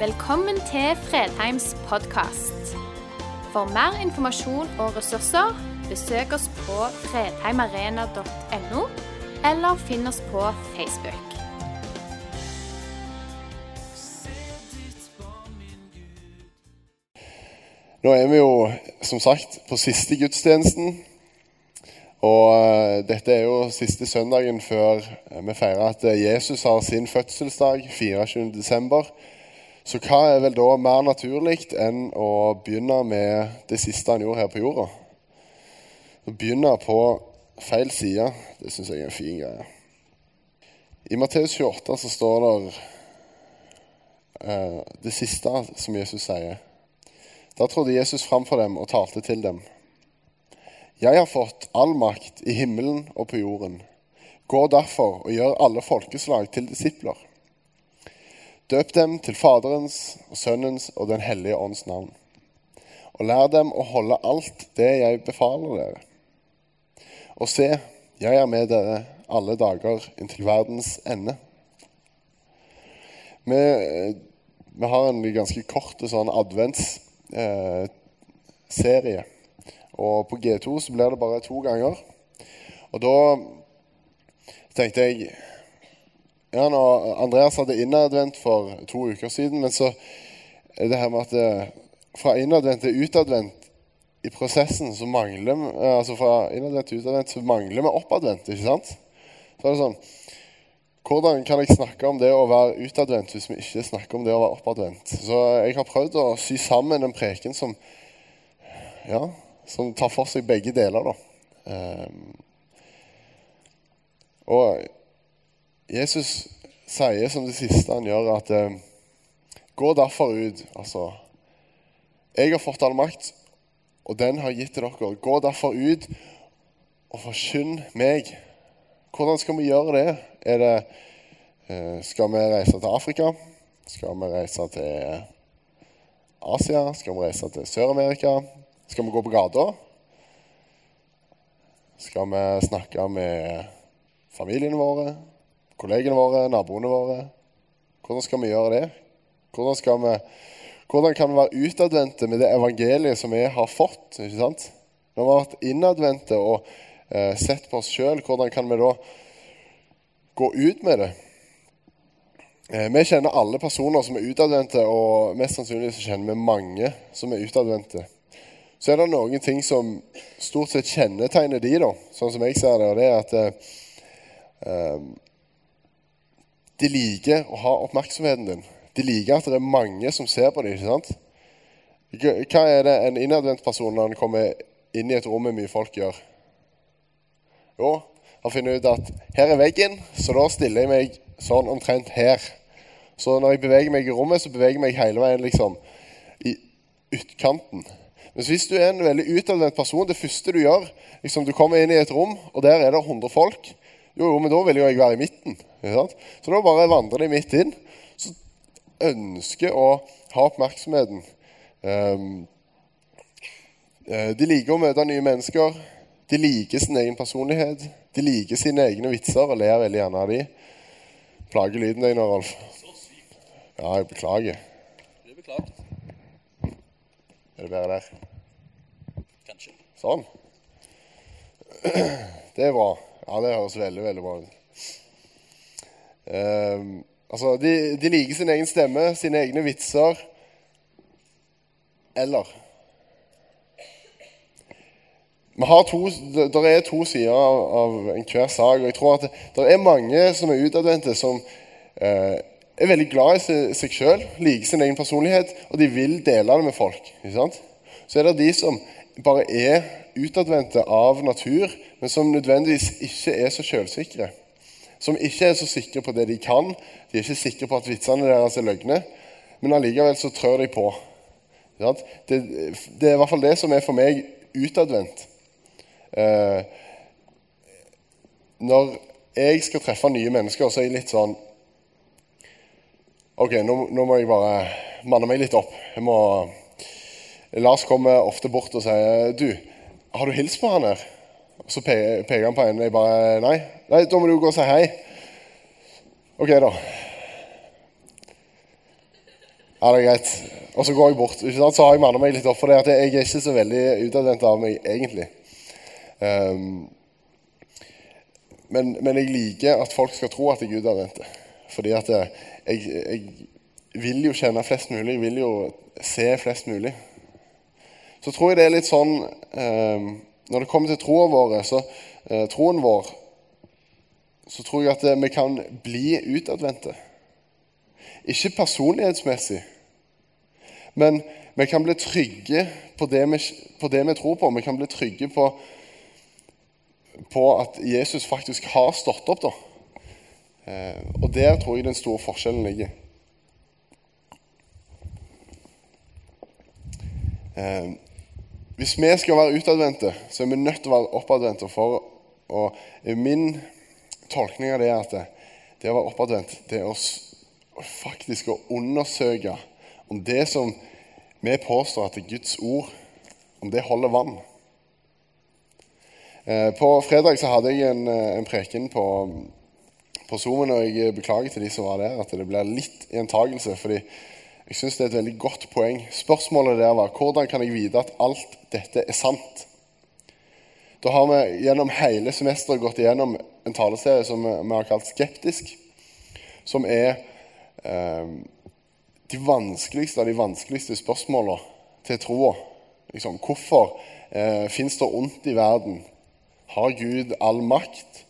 Velkommen til Fredheims podkast. For mer informasjon og ressurser, besøk oss på fredheimarena.no, eller finn oss på Facebook. Nå er vi jo som sagt på siste gudstjenesten. Og eh, dette er jo siste søndagen før vi feirer at Jesus har sin fødselsdag 24. Så hva er vel da mer naturlig enn å begynne med det siste han gjorde her på jorda? Å begynne på feil side, det syns jeg er en fin greie. I Matteus 28 så står det eh, det siste som Jesus sier. Da trådte Jesus fram for dem og talte til dem. Jeg har fått all makt i himmelen og på jorden. Gå derfor og gjør alle folkeslag til disipler. Døp dem til Faderens og Sønnens og Den hellige ånds navn. Og lær dem å holde alt det jeg befaler dere. Og se, jeg er med dere alle dager inntil verdens ende. Vi, vi har en ganske kort sånn adventsserie. Eh, og på G2 så blir det bare to ganger. Og da tenkte jeg ja, og Andreas hadde innadvendt for to uker siden, men så er det her med at det, fra innadvendt til utadvendt i prosessen så mangler vi altså fra innadvendt til utadvendt så mangler vi oppadvendt. ikke sant? Så er det sånn Hvordan kan jeg snakke om det å være utadvendt hvis vi ikke snakker om det å være oppadvendt? Så jeg har prøvd å sy sammen en preken som ja, som tar for seg begge deler. da. Um, og Jesus sier som det siste han gjør, at uh, gå derfor ut. Altså, jeg har fått all makt, og den har gitt til dere. Gå derfor ut og forkynn meg. Hvordan skal vi gjøre det? Er det uh, Skal vi reise til Afrika? Skal vi reise til Asia? Skal vi reise til Sør-Amerika? Skal vi gå på gata? Skal vi snakke med familiene våre, kollegene våre, naboene våre? Hvordan skal vi gjøre det? Hvordan, vi, hvordan kan vi være utadvendte med det evangeliet som vi har fått? ikke sant? Når vi har vært innadvendte og eh, sett på oss sjøl, hvordan kan vi da gå ut med det? Eh, vi kjenner alle personer som er utadvendte, og mest sannsynlig så kjenner vi mange som er utadvendte så er det noen ting som stort sett kjennetegner de, da, sånn som jeg ser det. Og det er at eh, de liker å ha oppmerksomheten din. De liker at det er mange som ser på dem. ikke sant? Hva er det en innadvendt person når han kommer inn i et rom med mye folk, gjør? Jo, han finner ut at her er veggen, så da stiller jeg meg sånn omtrent her. Så når jeg beveger meg i rommet, så beveger jeg meg hele veien liksom i utkanten. Men hvis du er en veldig utadvendt person, det første du gjør liksom Du kommer inn i et rom, og der er det 100 folk. Jo, jo, men da vil jo jeg være i midten. Så da bare vandrer de midt inn. Så ønsker å ha oppmerksomheten. Um, de liker å møte nye mennesker. De liker sin egen personlighet. De liker sine egne vitser og ler veldig gjerne av de. Plager lyden deg nå, Rolf? Ja, jeg beklager. Det er. Er det bedre der? Kanskje. Sånn. Det er bra. Ja, det høres veldig, veldig bra ut. Um, altså, de, de, liker sin egen stemme, sine egne vitser. Eller vi har to, Der er to sider av, av enhver sak. og jeg tror at det, er mange som er utadvendte, som eh, er veldig glad i seg sjøl, liker sin egen personlighet, og de vil dele det med folk. Så er det de som bare er utadvendte av natur, men som nødvendigvis ikke er så sjølsikre. Som ikke er så sikre på det de kan. De er ikke sikre på at vitsene deres er løgne, men allikevel så trør de på. Det, det, er i hvert fall det som er for meg utadvendt. Eh, når jeg skal treffe nye mennesker, så er jeg litt sånn Ok, nå, nå, må jeg bare manne meg litt opp. Jeg må... Lars kommer ofte bort og sier Du, har du hilst på han her? Så peker han på en, og Jeg bare Nei. Nei, da må du gå og si hei. Ok, da. Ja, det er greit. Og så går jeg bort. Ikke sant? Så har jeg mannet meg litt opp for det at jeg er ikke så veldig utadvendt av meg, egentlig. Um, men, men, jeg liker at folk skal tro at jeg er utadvendt. Fordi at jeg, jeg, vil jo kjenne flest mulig. Jeg vil jo se flest mulig. Så tror jeg det er litt sånn eh, Når det kommer til troen vår, så, eh, troen vår, så tror jeg at uh, vi kan bli utadvendte. Ikke personlighetsmessig, men vi kan bli trygge på det vi, på det vi tror på. Vi kan bli trygge på, på, at Jesus faktisk har stått opp. da. Eh, og der tror jeg den store forskjellen ligger. Eh, hvis vi skal være utadvendte, så er vi nødt til å være oppadvendte. For, og min tolkning av det er at det, det å være oppadvendt, det er å faktisk å undersøke om det som vi påstår at det er Guds ord, om det holder vann. Eh, på fredag så hadde jeg en, eh, en preken på, på Zoomen, og jeg beklager til de som var der at det blir litt gjentagelse. fordi jeg syns det er et veldig godt poeng. Spørsmålet der var hvordan kan jeg vite at alt dette er sant? Da har vi gjennom hele semesteret gått igjennom en taleserie som vi har kalt Skeptisk. Som er eh, de vanskeligste av de vanskeligste spørsmåla til troa. Liksom, hvorfor eh, fins det ondt i verden? Har Gud all makt?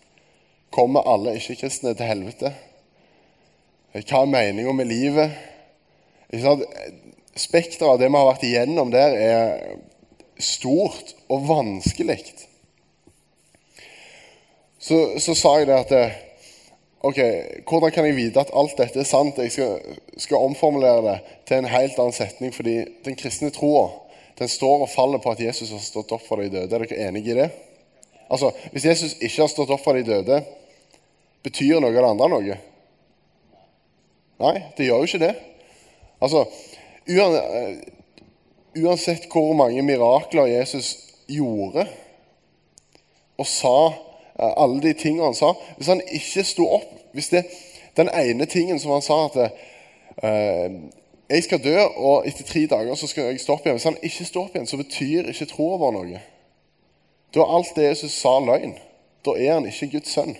Kommer alle ikke-kristne til helvete? Hva er meninga med livet? Spekteret av det vi har vært igjennom der, er stort og vanskelig. Så, så sa jeg det at Ok, Hvordan kan jeg vite at alt dette er sant? Jeg skal, skal omformulere det til en helt annen setning. fordi den kristne troa den står og faller på at Jesus har stått opp for de døde. Er dere enige i det? Altså, Hvis Jesus ikke har stått opp for de døde, betyr noe av det andre noe? Nei, det gjør jo ikke det. Altså, Uansett hvor mange mirakler Jesus gjorde og sa Eh, alle de tingene han sa Hvis han ikke sto opp Hvis det, den ene tingen som han sa at uh, jeg skal dø, og etter tre dager så skal jeg stå opp igjen. Hvis han ikke står opp igjen, så betyr ikke troa vår noe. Da er alt det Jesus sa, løgn. Da er han ikke Guds sønn.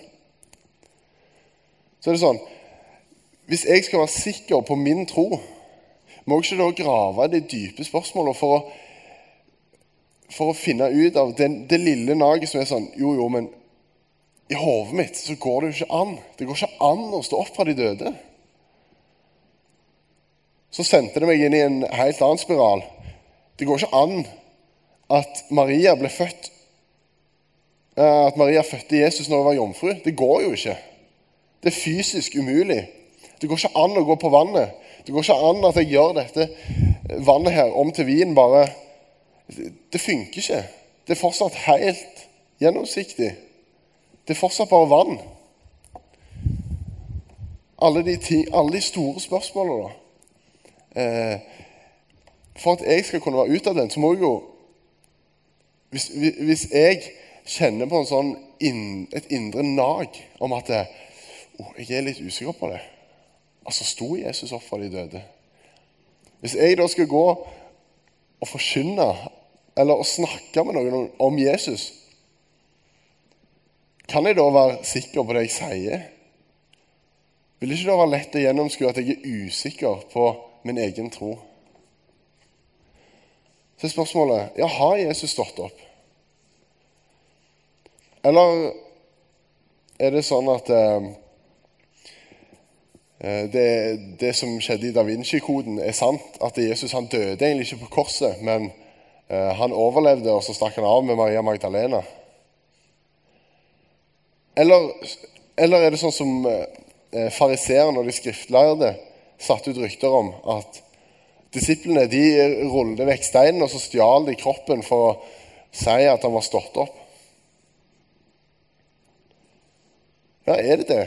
Så er det sånn Hvis jeg skal være sikker på min tro, må ikke da grave det de dype spørsmålene for å, for å finne ut av den, det lille naget som er sånn Jo, jo, men i hodet mitt så går det jo ikke an. Det går ikke an å stå opp fra de døde. Så sendte det meg inn i en helt annen spiral. Det går ikke an at Maria ble født eh, At Maria fødte Jesus når hun var jomfru. Det går jo ikke. Det er fysisk umulig. Det går ikke an å gå på vannet. Det går ikke an at jeg gjør dette vannet her om til vin. bare Det funker ikke. Det er fortsatt helt gjennomsiktig. Det er fortsatt bare vann. Alle de, ting, alle de store spørsmålene, da. Eh, for at jeg skal kunne være ute av den, så må jeg jo Hvis, hvis jeg kjenner på sånn inn, et indre nag om at oh, jeg er litt usikker på det Altså, sto Jesus opp for de døde? Hvis jeg da skal gå og forkynne eller å snakke med noen om Jesus kan jeg da være sikker på det jeg sier? Vil det ikke da være lett å gjennomskue at jeg er usikker på min egen tro? Så er spørsmålet ja, har Jesus stått opp. Eller er det sånn at eh, det, det, som skjedde i Da Vinci-koden, er sant? At Jesus han døde egentlig ikke på korset, men eh, han overlevde, og så stakk han av med Maria Magdalena? Eller, eller, er det sånn som eh, fariseerne og de skriftlærde satte ut rykter om at disiplene de rullet vekk steinen, og så stjal de kroppen for å si at han var stått opp? Ja, er det det?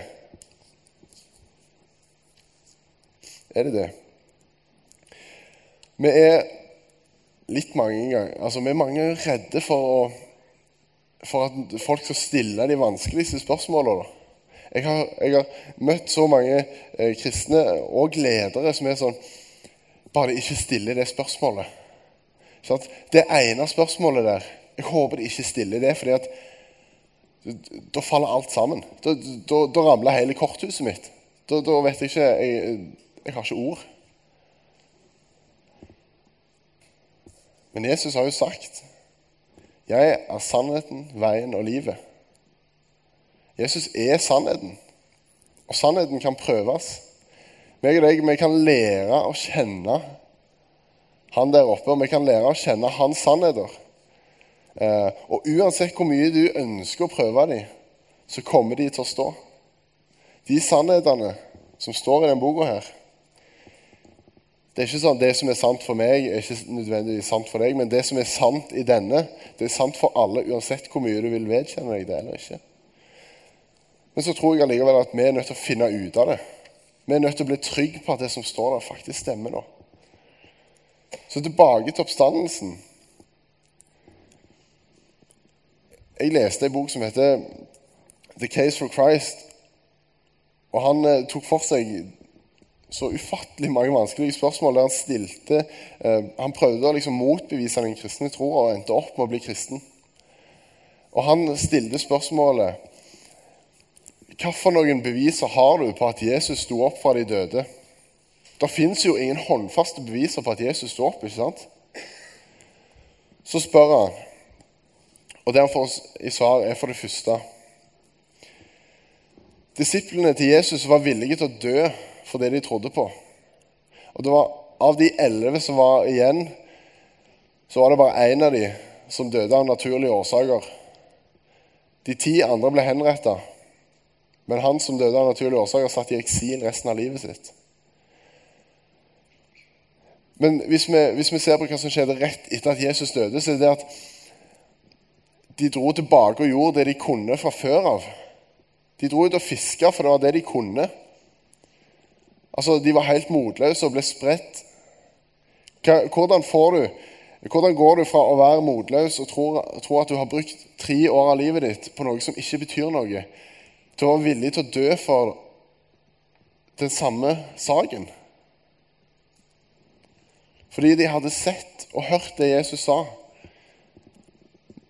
Er det det? Vi er litt mange ganger Altså, vi er mange redde for å for at folk skal stille de vanskeligste spørsmålene. Jeg har, jeg har møtt så mange eh, kristne og ledere som er sånn bare ikke stiller det spørsmålet. Sånn det ene spørsmålet der Jeg håper de ikke stiller det, fordi da faller alt sammen. Da, da, da ramler hele korthuset mitt. Da, da vet jeg ikke jeg, jeg har ikke ord. Men Jesus har jo sagt 'Jeg er sannheten, veien og livet'. Jesus er sannheten, og sannheten kan prøves. Meg og deg, vi kan lære å kjenne han der oppe, og vi kan lære å kjenne hans sannheter. Eh, og uansett hvor mye du ønsker å prøve dem, så kommer de til å stå. De sannhetene som står i denne boka her Det er ikke sånn det som er sant for meg, er ikke nødvendigvis sant for deg, men det som er sant i denne, det er sant for alle, uansett hvor mye du vil vedkjenne deg det eller ikke. Men så tror jeg allikevel at vi er nødt til å finne ut av det. Vi er nødt til å bli trygge på at det som står der, faktisk stemmer nå. Så tilbake til oppstandelsen. Jeg leste en bok som heter The Case for Christ. Og han eh, tok for seg så ufattelig mange vanskelige spørsmål der han stilte eh, Han prøvde å liksom motbevise den kristne tro og endte opp med å bli kristen. Og han stilte spørsmålet Hvilke beviser har du på at Jesus sto opp fra de døde? Det fins jo ingen håndfaste beviser på at Jesus sto opp. ikke sant? Så spør han, og det han får i svar, er for det første Disiplene til Jesus var villige til å dø for det de trodde på. Og det var Av de elleve som var igjen, så var det bare én av de som døde av naturlige årsaker. De ti andre ble henretta, men han som døde av naturlige årsaker, satt i eksil resten av livet sitt. Men hvis vi, hvis vi, ser på hva som skjedde rett etter at Jesus døde, så er det at de dro tilbake og gjorde det de kunne fra før av. De dro ut og fiska, for det var det de kunne. Altså, De var helt motløse og ble spredt. Hvordan, du, hvordan går du fra å være motløs og tro, at du har brukt tre år av livet ditt på noe som ikke betyr noe, til å være villig til å dø for den samme saken? Fordi de hadde sett og hørt det Jesus sa.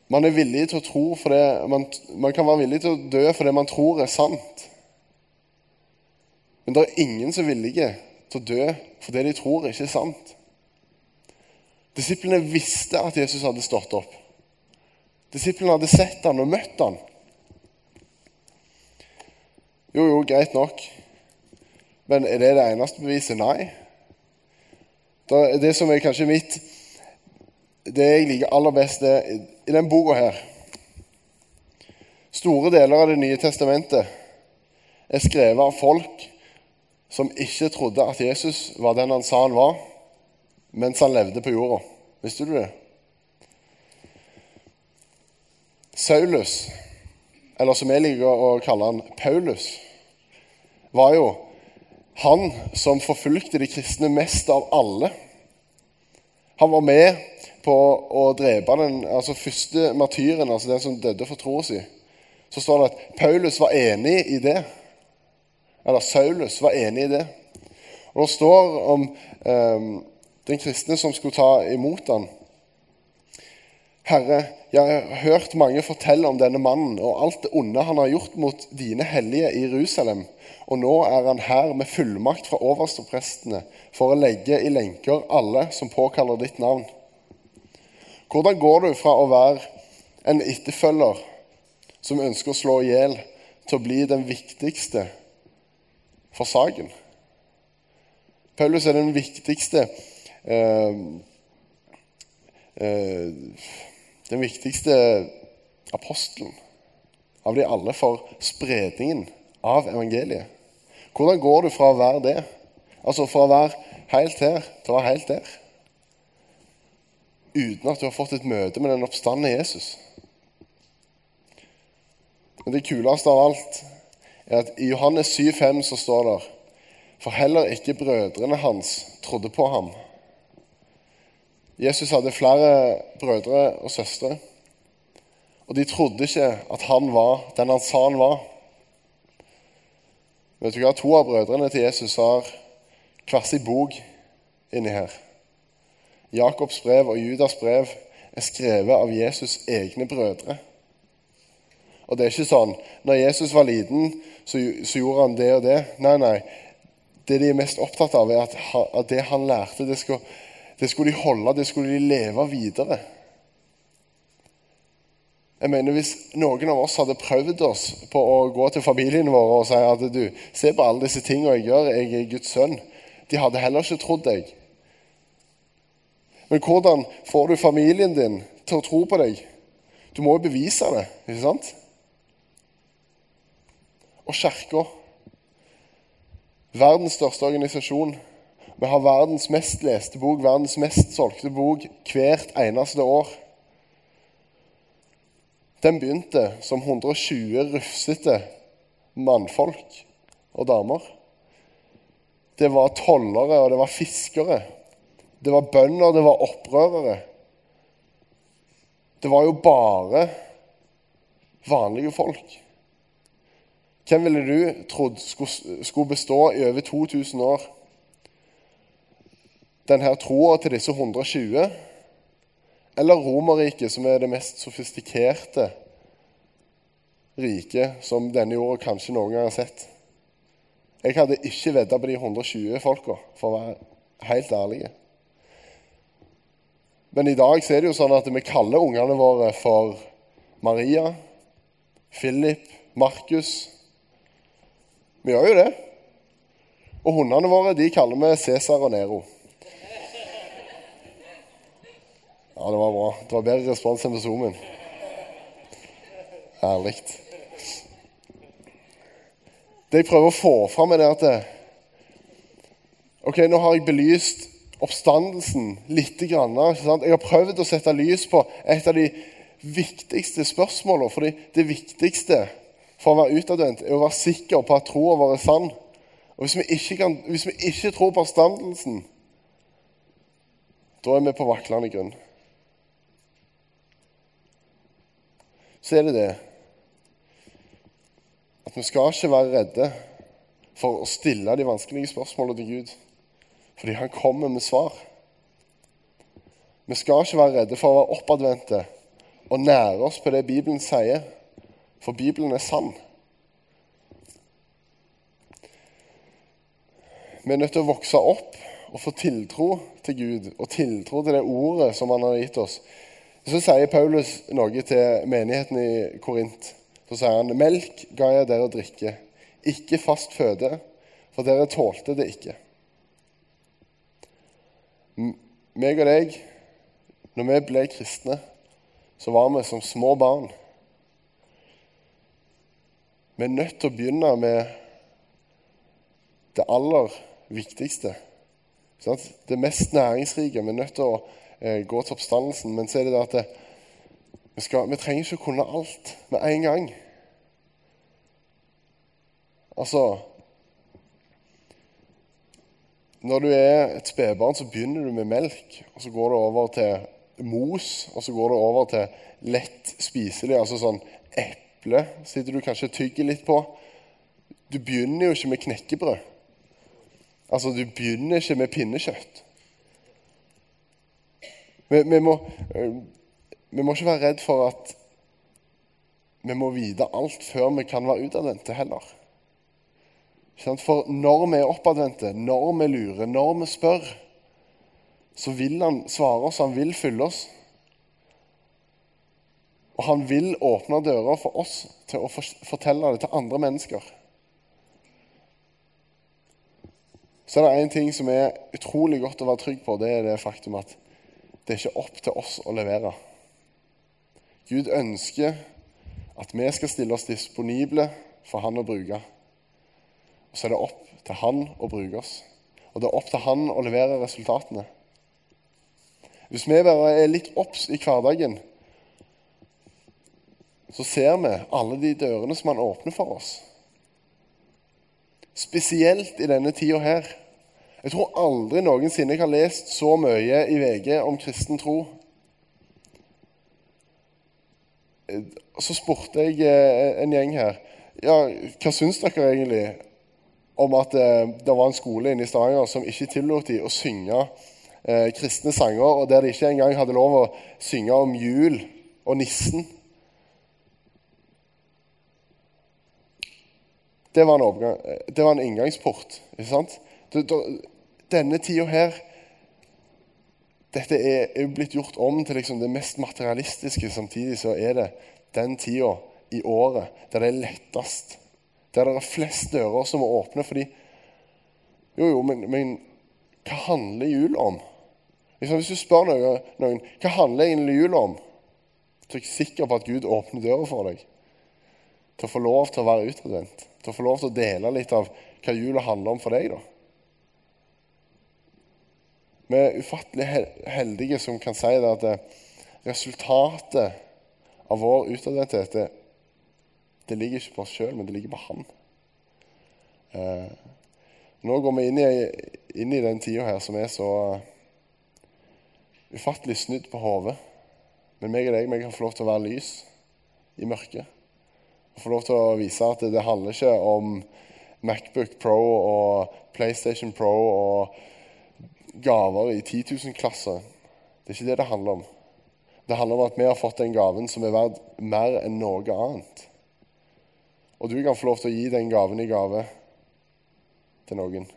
Man er til å tro for det, man, man kan være villig til å dø for det man tror er sant. Men det er ingen som er villige til å dø for det de tror ikke er sant. Disiplene visste at Jesus hadde stått opp. Disiplene hadde sett han og møtt han. Jo, jo, greit nok. Men er det det eneste beviset? Nei. Det, som er kanskje mitt Det jeg liker aller best, det i den boka her Store deler av Det nye testamentet er skrevet av folk som ikke trodde at Jesus var den han sa han var, mens han levde på jorda. Visste du det? Saulus, eller som jeg liker å kalle han Paulus, var jo han som forfulgte de kristne mest av alle. Han var med på å drepe den altså første martyren, altså den som døde for troa si. Så står det at Paulus var enig i det. Eller Saulus var enig i det. Og Det står om um, den kristne som skulle ta imot ham. Herre, jeg har hørt mange fortelle om denne mannen og alt det onde han har gjort mot dine hellige i Jerusalem, og nå er han her med fullmakt fra oversteprestene for å legge i lenker alle som påkaller ditt navn. Hvordan går du fra å være en etterfølger som ønsker å slå i hjel, til å bli den viktigste for saken? Paulus er den viktigste eh, eh, den viktigste apostelen av de alle for spredningen av evangeliet. Hvordan går du fra å være det, altså fra å være helt her, til å være helt der? Uten at du har fått et møte med den oppstandende Jesus. Men det kuleste av alt er at i Johannes 7,5 så står det For heller ikke brødrene hans trodde på ham. Jesus hadde flere brødre og søstre. Og de trodde ikke at han var den han sa han var. Vet du hva? To av brødrene til Jesus har hver sin bok inni her. Jakobs brev og Judas brev er skrevet av Jesus' egne brødre. Og det er ikke sånn når Jesus var liten, så, så gjorde han det og det. Nei, nei. Det de er mest opptatt av, er at, at det han lærte, det skulle, det skulle de holde, det skulle de leve videre. Jeg mener Hvis noen av oss hadde prøvd oss på å gå til familien vår og si at du, se på alle disse tingene jeg gjør, jeg er Guds sønn, de hadde heller ikke trodd deg. Men hvordan får du familien din til å tro på deg? Du må jo bevise det, ikke sant? Og Kirka, verdens største organisasjon Vi har verdens mest leste bok, verdens mest solgte bok hvert eneste år. Den begynte som 120 rufsete mannfolk og damer. Det var tollere, og det var fiskere. Det var bønder, det var opprørere. Det var jo bare vanlige folk. Hvem ville du trodd skulle bestå i over 2000 år? Denne troa til disse 120? Eller Romerriket, som er det mest sofistikerte riket som denne jorda kanskje noen gang har sett? Jeg hadde ikke vedda på de 120 folka, for å være helt ærlig. Men i dag er det jo sånn at vi kaller ungene våre for Maria, Philip, Markus. Vi gjør jo det. Og hundene våre de kaller vi Cæsar og Nero. Ja, det var bra. Det var bedre respons enn på Zoomen. Herlig. Det jeg prøver å få fram, er det at det, Ok, nå har jeg belyst oppstandelsen litt. Grann, jeg har prøvd å sette lys på et av de viktigste spørsmålene. fordi det viktigste for å være utadvendt er å være sikker på at troa vår er sann. Og hvis vi, ikke kan, hvis vi ikke tror på oppstandelsen, da er vi på vaklende grunn. Så er det det at vi skal ikke være redde for å stille de vanskelige spørsmålene til Gud, fordi han kommer med svar. Vi skal ikke være redde for å være oppadvendte og nære oss på det Bibelen sier, for Bibelen er sann. Vi er nødt til å vokse opp og få tiltro til Gud og tiltro til det ordet som han har gitt oss. Så sier Paulus noe til menigheten i Korint. Så sier han, 'Melk ga jeg dere å drikke, ikke fast føde, for dere tålte det ikke.' Meg og deg, når vi ble kristne, så var vi som små barn. Vi er nødt til å begynne med det aller viktigste. Det mest næringsrike. Vi er nødt til å eh, gå til oppstandelsen. Men så er det det at det, vi, skal, vi, trenger ikke å kunne alt med en gang. Altså Når du er et spedbarn, så begynner du med melk. og Så går det over til mos, og så går det over til lett spiselig. Altså sånn eple sitter du kanskje og tygger litt på. Du begynner jo ikke med knekkebrød. Altså, du begynner ikke med pinnekjøtt. Vi, vi må vi må ikke være redd for at vi må vite alt før vi kan være utadvendte heller. For når vi er oppadvendte, når vi lurer, når vi spør, så vil han svare oss, han vil fylle oss. Og han vil åpne dører for oss til å fortelle det til andre mennesker. Så er det én ting som er utrolig godt å være trygg på. Det er det faktum at det er ikke opp til oss å levere. Gud ønsker at vi skal stille oss disponible for Han å bruke. Og så er det opp til Han å bruke oss. Og det er opp til Han å levere resultatene. Hvis vi bare er litt obs i hverdagen, så ser vi alle de dørene som Han åpner for oss. Spesielt i denne tida her. Jeg tror aldri noensinne jeg har lest så mye i VG om kristen tro så spurte jeg eh, en gjeng her ja, hva syns dere egentlig om at eh, det var en skole inne i Stavanger som ikke tillot dem å synge eh, kristne sanger, og der de ikke engang hadde lov å synge om jul og nissen. Det var en, overgang, eh, det var en inngangsport. ikke sant? Denne tida her Dette er, er blitt gjort om til liksom det mest materialistiske. Samtidig så er det den tida i året der det er lettest. Der det er flest dører som må åpne. fordi Jo, jo, men, men hva handler jul om? Hvis du spør noen, noen hva handler egentlig jul om, så er jeg sikker på at Gud åpner døra for deg. Til å få lov til å være utadvendt. Til å få lov til å dele litt av hva jula handler om for deg. da. Vi er ufattelig heldige som kan si det at resultatet av vår utadvendthet det, ligger ikke på oss sjøl, men det ligger på Han. Eh, nå går vi inn i, inn i den tida her som er så ufattelig snudd på hodet. Men meg og deg vi kan få lov til å være lys i mørket. Og få lov til å vise at det, handler ikke om Macbook Pro og PlayStation Pro og gaver i 10 000-klasse. Det er ikke det det handler om. Det handler om at vi har fått den gaven som er verdt mer enn noe annet. Og du kan få lov til å gi den gaven i gave til noen.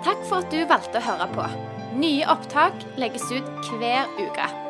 Takk for at du valgte å høre på. Nye opptak legges ut hver uke.